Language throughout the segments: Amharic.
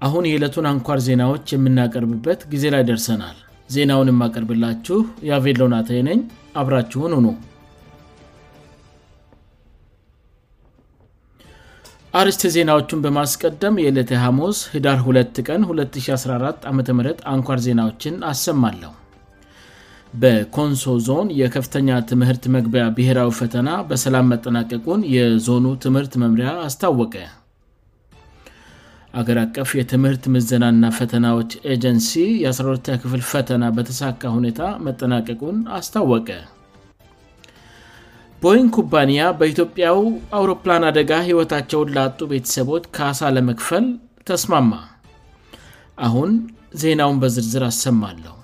አሁን የዕለቱን አንኳር ዜናዎች የምናቀርብበት ጊዜ ላይ ደርሰናል ዜናውን የማቀርብላችሁ የቬሎናተ የነኝ አብራችሁን ሁኑ አርስት ዜናዎቹን በማስቀደም የዕለት ሐሙስ ዳር 2 ቀን 2014 አም አንኳር ዜናዎችን አሰማለሁ በኮንሶ ዞን የከፍተኛ ትምህርት መግቢያ ብሔራዊ ፈተና በሰላም መጠናቀቁን የዞኑ ትምህርት መምሪያ አስታወቀ አገር አቀፍ የትምህርት ምዘናና ፈተናዎች ኤጀንሲ የ1 ክፍል ፈተና በተሳካ ሁኔታ መጠናቀቁን አስታወቀ ቦይንግ ኩባንያ በኢትዮጵያው አውሮፕላን አደጋ ህይወታቸውን ለአጡ ቤተሰቦች ከሳ ለመክፈል ተስማማ አሁን ዜናውን በዝርዝር አሰማለሁ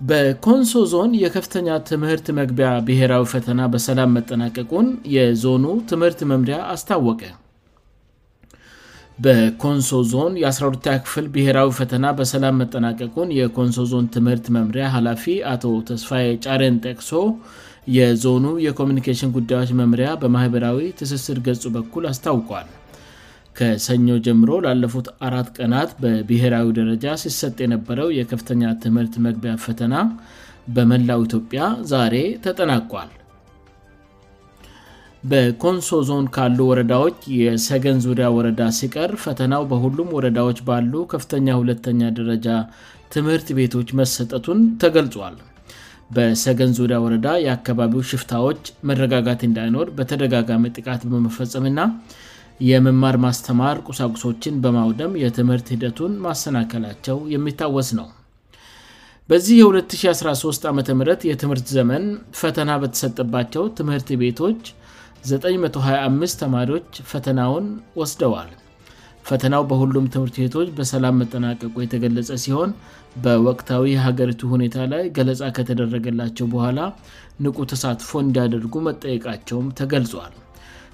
በኮንሶ ዞን የከፍተኛ ትምህርት መግቢያ ብሔራዊ ፈተና በሰላ መጠናቀቁን የዞኑ ትምህርት መምሪያ አስታወቀ በኮንሶ ዞን የ12 ክፍል ብሔራዊ ፈተና በሰላም መጠናቀቁን የኮንሶ ዞን ትምህርት መምሪያ ኃላፊ አቶ ተስፋ ጫሬን ጠቅሶ የዞኑ የኮሚኒኬሽን ጉዳዮች መምሪያ በማኅበራዊ ትስስር ገጹ በኩል አስታውቋል ከሰኞ ጀምሮ ላለፉት አራት ቀናት በብሔራዊ ደረጃ ሲሰጥ የነበረው የከፍተኛ ትምህርት መግቢያ ፈተና በመላው ኢትዮጵያ ዛሬ ተጠናቋል በኮንሶ ዞን ካሉ ወረዳዎች የሰገን ዙሪያ ወረዳ ሲቀር ፈተናው በሁሉም ወረዳዎች ባሉ ከፍተኛ ሁለተኛ ደረጃ ትምህርት ቤቶች መሰጠቱን ተገልጿል በሰገን ዙሪያ ወረዳ የአካባቢው ሽፍታዎች መረጋጋት እንዳይኖር በተደጋጋሚ ጥቃት በመፈፀምና የምማር ማስተማር ቁሳቁሶችን በማውደም የትምህርት ሂደቱን ማሰናከላቸው የሚታወስ ነው በዚህ የ2013 ዓ ም የትምህርት ዘመን ፈተና በተሰጠባቸው ትምህርት ቤቶች 925 ተማሪዎች ፈተናውን ወስደዋል ፈተናው በሁሉም ትምህርት ቤቶች በሰላም መጠናቀቁ የተገለጸ ሲሆን በወቅታዊ የሀገሪቱ ሁኔታ ላይ ገለጻ ከተደረገላቸው በኋላ ንቁ ተሳትፎ እንዲያደርጉ መጠየቃቸውም ተገልጿል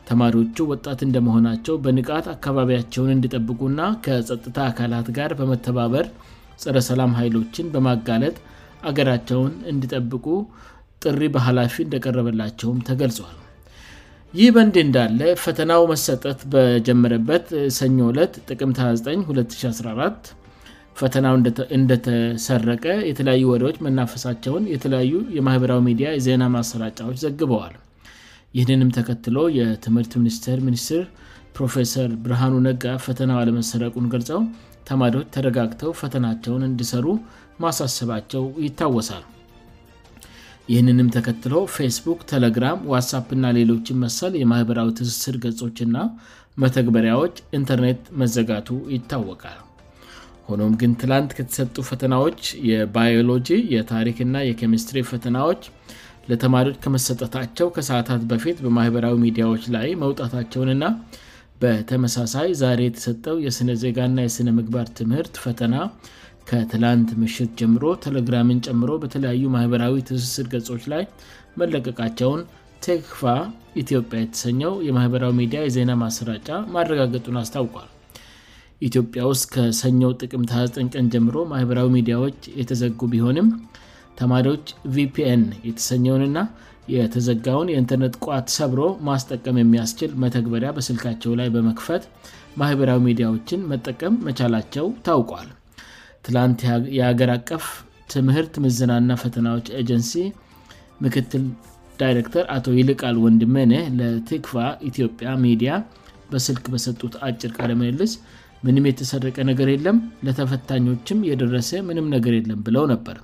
ተማሪዎቹ ወጣት እንደመሆናቸው በንቃት አካባቢያቸውን እንዲጠብቁና ከጸጥታ አካላት ጋር በመተባበር ጸረሰላም ኃይሎችን በማጋለጥ አገራቸውን እንድጠብቁ ጥሪ በኃላፊ እንደቀረበላቸውም ተገልጿል ይህ በእንድ እንዳለ ፈተናው መሰጠት በጀመረበት ሰኞ 2ለት ጥቅም292014 ፈተናው እንደተሰረቀ የተለያዩ ወሬዎች መናፈሳቸውን የተለያዩ የማኅበራዊ ሚዲያ የዜና ማሰራጫዎች ዘግበዋል ይህንንም ተከትሎ የትምህርት ሚኒስትር ሚኒስትር ፕሮፌሰር ብርሃኑ ነጋ ፈተናው አለመሰረቁን ገልፀው ተማሪዎች ተረጋግተው ፈተናቸውን እንዲሰሩ ማሳሰባቸው ይታወሳል ይህንንም ተከትሎ ፌስቡክ ቴለግራም ዋትሳፕ እና ሌሎችመሰል የማህበራዊ ትስስር ገጾችና መተግበሪያዎች ኢንተርኔት መዘጋቱ ይታወቃል ሆኖም ግን ትላንት ከተሰጡ ፈተናዎች የባዮሎጂ የታሪክና የኬምስትሪ ፈተናዎች ለተማሪዎች ከመሰጠታቸው ከሰዓታት በፊት በማህበራዊ ሚዲያዎች ላይ መውጣታቸውን እና በተመሳሳይ ዛሬ የተሰጠው የስነዜጋ ና የሥነ ምግባር ትምህርት ፈተና ከትላንት ምሽት ጀምሮ ቴለግራምን ምሮ በተለያዩ ማህበራዊ ትስስር ገጾች ላይ መለቀቃቸውን ቴክፋ ኢትዮጵያ የተሰኘው የማህበራዊ ሚዲያ የዜና ማሰራጫ ማረጋገጡን አስታውቋል ኢትዮጵያ ውስጥ ከሰኞው ጥቅምአ9ጠቀን ጀምሮ ማህበራዊ ሚዲያዎች የተዘጉ ቢሆንም ተማሪዎች vፒን የተሰኘውንና የተዘጋውን የኢንተርነት ቋት ሰብሮ ማስጠቀም የሚያስችል መተግበሪያ በስልካቸው ላይ በመክፈት ማህበራዊ ሚዲያዎችን መጠቀም መቻላቸው ታውቋል ትላንት የአገር አቀፍ ትምህርት ምዝናና ፈተናዎች ኤጀንሲ ምክትል ዳይረክተር አቶ ይልቃል ወንድመነ ለቲክቫ ኢትዮጵያ ሚዲያ በስልክ በሰጡት አጭር ቀር መልስ ምንም የተሰረቀ ነገር የለም ለተፈታኞችም የደረሰ ምንም ነገር የለም ብለው ነበር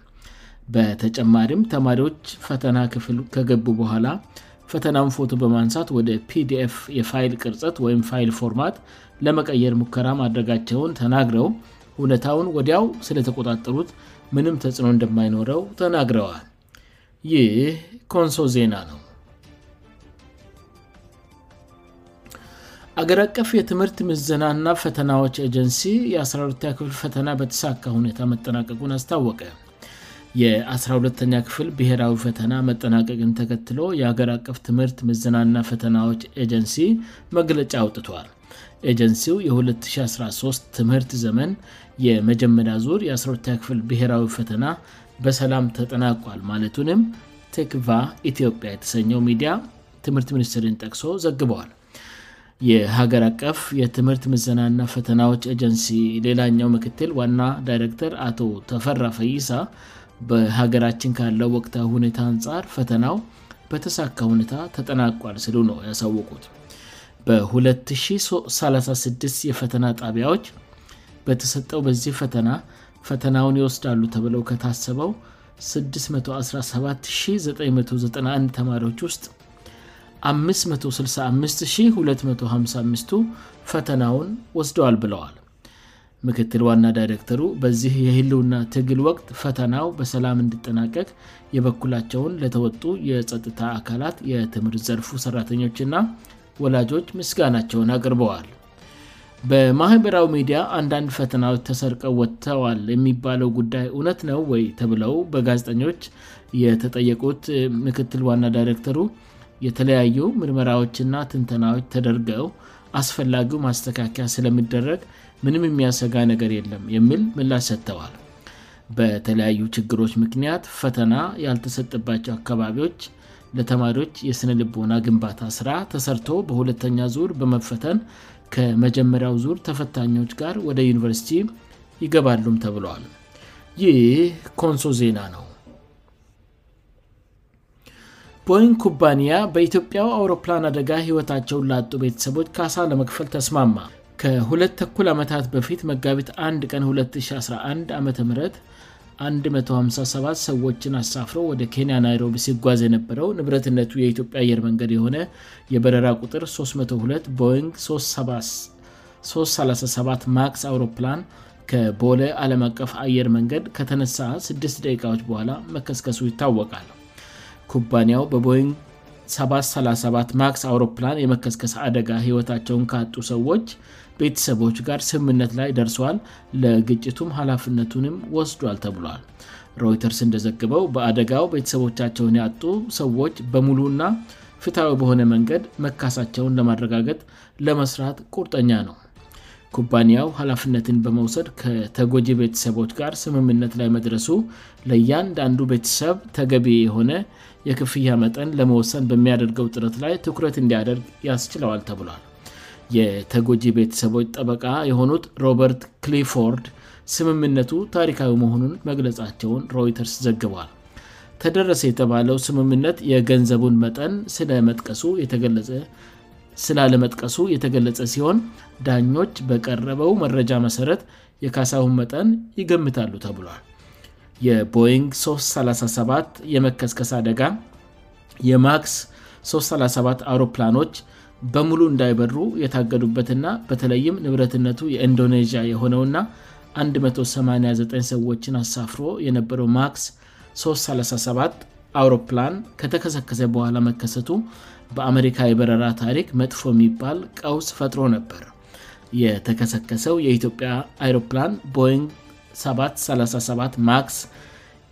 በተጨማሪም ተማሪዎች ፈተና ክፍል ከገቡ በኋላ ፈተናውን ፎቶ በማንሳት ወደ ፒዲፍ የፋይል ቅርፀት ወይም ፋይል ፎርማት ለመቀየር ሙከራ ማድረጋቸውን ተናግረው እሁነታውን ወዲያው ስለተቆጣጠሩት ምንም ተጽዕኖ እንደማይኖረው ተናግረዋል ይህ ኮንሶ ዜና ነው አገር አቀፍ የትምህርት ምዘናና ፈተናዎች ኤጀንሲ የ1 ክፍል ፈተና በተሳካ ሁኔታ መጠናቀቁን አስታወቀ የ12ኛ ክፍል ብሄራዊ ፈተና መጠናቀቅን ተከትሎ የሀገር አቀፍ ትምህርት ምዝናና ፈተናዎች ኤጀንሲ መግለጫ አውጥቷል ኤጀንሲው የ2013 ትምህርት ዘመን የመጀመሪያ ዙር የ12 ክፍል ብሔራዊ ፈተና በሰላም ተጠናቋል ማለቱንም ቴክቫ ኢትዮጵያ የተሰኘው ሚዲያ ትምህርት ሚኒስትሪን ጠቅሶ ዘግበዋል የሀገር አቀፍ የትምህርት ምዝናና ፈተናዎች ኤጀንሲ ሌላኛው ምክትል ዋና ዳይረክተር አቶ ተፈራ ፈይሳ በሀገራችን ካለው ወቅታ ሁኔታ አንጻር ፈተናው በተሳካ ሁኔታ ተጠናቋል ስሉ ነው ያሳወቁት በ236 የፈተና ጣቢያዎች በተሰጠው በዚህ ፈተና ፈተናውን ይወስዳሉ ተብለው ከታሰበው 617991 ተማሪዎች ውስጥ 565255ቱ ፈተናውን ወስደዋል ብለዋል ምክትል ዋና ዳይረክተሩ በዚህ የህልና ትግል ወቅት ፈተናው በሰላም እንድጠናቀቅ የበኩላቸውን ለተወጡ የጸጥታ አካላት የትምህርት ዘርፉ ሰራተኞችና ወላጆች ምስጋናቸውን አቅርበዋል በማኅበራዊ ሚዲያ አንዳንድ ፈተናዎች ተሰርቀው ወጥተዋል የሚባለው ጉዳይ እውነት ነው ወይ ተብለው በጋዜጠኞች የተጠየቁት ምክትል ዋና ዳይረክተሩ የተለያዩ ምርመራዎችና ትንተናዎች ተደርገው አስፈላጊው ማስተካከያ ስለምደረግ ምንም የሚያሰጋ ነገር የለም የሚል ምላሽ ሰጥተዋል በተለያዩ ችግሮች ምክንያት ፈተና ያልተሰጠባቸው አካባቢዎች ለተማሪዎች የስነልቦና ግንባታ ስራ ተሰርተ በሁለተኛ ዙር በመፈተን ከመጀመሪያው ዙር ተፈታኞች ጋር ወደ ዩኒቨርሲቲ ይገባሉም ተብለል ይህ ኮንሶ ዜና ነው ቦይንግ ኩባንያ በኢትዮጵያው አውሮፕላን አደጋ ሕይወታቸውን ላአጡ ቤተሰቦች ካሳ ለመክፈል ተስማማ ከሁለት ተኩል ዓመታት በፊት መጋቢት 1 ቀን 2011 ዓም 157 ሰዎችን አሳፍረ ወደ ኬንያ ናይሮቢ ሲጓዝ የነበረው ንብረትነቱ የኢትዮጵያ አየር መንገድ የሆነ የበረራ ቁጥር 32 ቦይንግ 337 ማክስ አውሮፕላን ከቦለ ዓለም አቀፍ አየር መንገድ ከተነሳ ስ ደቂቃዎች በኋላ መከስከሱ ይታወቃል ኩባንያው በቦይንግ 737 ማክስ አውሮፕላን የመከስከስ አደጋ ህይወታቸውን ካጡ ሰዎች ቤተሰቦች ጋር ስምነት ላይ ደርሷል ለግጭቱም ኃላፍነቱንም ወስዷል ተብሏል ሮይተርስ እንደዘግበው በአደጋው ቤተሰቦቻቸውን ያጡ ሰዎች በሙሉ ና ፍትዊ በሆነ መንገድ መካሳቸውን ለማረጋገት ለመስራት ቁርጠኛ ነው ኩባንያው ሀላፍነትን በመውሰድ ከተጎጂ ቤተሰቦች ጋር ስምምነት ላይ መድረሱ ለእያንዳንዱ ቤተሰብ ተገቢ የሆነ የክፍያ መጠን ለመወሰን በሚያደርገው ጥረት ላይ ትኩረት እንዲያደርግ ያስችለዋል ተብሏል የተጎጂ ቤተሰቦች ጠበቃ የሆኑት ሮበርት ክሊፎርድ ስምምነቱ ታሪካዊ መሆኑን መግለጻቸውን ሮይተርስ ዘግቧል ተደረሰ የተባለው ስምምነት የገንዘቡን መጠን ስለመጥቀሱ የተገለጸ ስላ ለመጥቀሱ የተገለጸ ሲሆን ዳኞች በቀረበው መረጃ መሠረት የካሳሁን መጠን ይገምታሉ ተብሏል የቦይንግ 337 የመከስከስ አደጋ የማክስ 337 አውሮፕላኖች በሙሉ እንዳይበሩ የታገዱበትና በተለይም ንብረትነቱ የኢንዶኔዥያ የሆነውእና 189 ሰዎችን አሳፍሮ የነበረው ማክስ 337 አውሮፕላን ከተከሰከሰ በኋላ መከሰቱ በአሜሪካ የበረራ ታሪክ መጥፎ የሚባል ቀውስ ፈጥሮ ነበር የተከሰከሰው የኢትዮጵያ አሮፕላን ቦይንግ 737 ማክስ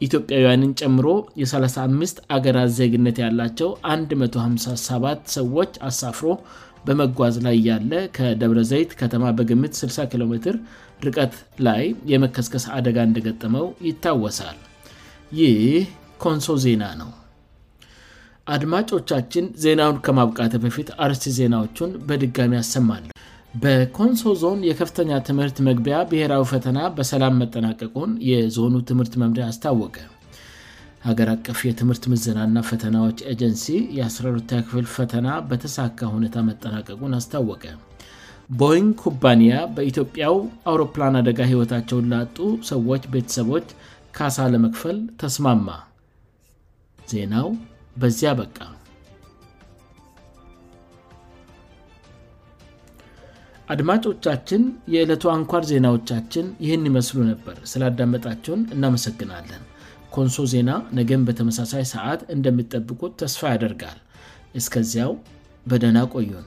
ኢትዮጵያውያንን ጨምሮ የ35 አገራ ዜግነት ያላቸው 157 ሰዎች አሳፍሮ በመጓዝ ላይ ያለ ከደብረ ዘይት ከተማ በግምት 60 ኪሜ ርቀት ላይ የመከስከስ አደጋ እንደገጥመው ይታወሳል ይህ ኮንሶ ዜና ነው አድማጮቻችን ዜናውን ከማብቃት በፊት አርስቲ ዜናዎቹን በድጋሚ ያሰማለ በኮንሶ ዞን የከፍተኛ ትምህርት መግቢያ ብሔራዊ ፈተና በሰላም መጠናቀቁን የዞኑ ትምህርት መምሪያ አስታወቀ ሀገር አቀፍ የትምህርት ምዝናእና ፈተናዎች ኤጀንሲ የአስራርክፍል ፈተና በተሳካ ሁኔታ መጠናቀቁን አስታወቀ ቦይንግ ኩባንያ በኢትዮጵያው አውሮፕላን አደጋ ህይወታቸውን ላጡ ሰዎች ቤተሰቦች ካሳ ለመክፈል ተስማማዜና በዚያ በቃ አድማጮቻችን የዕለቱ አንኳር ዜናዎቻችን ይህን ይመስሉ ነበር ስላዳመጣቸውን እናመሰግናለን ኮንሶ ዜና ነገም በተመሳሳይ ሰዓት እንደሚጠብቁት ተስፋ ያደርጋል እስከዚያው በደህና ቆዩን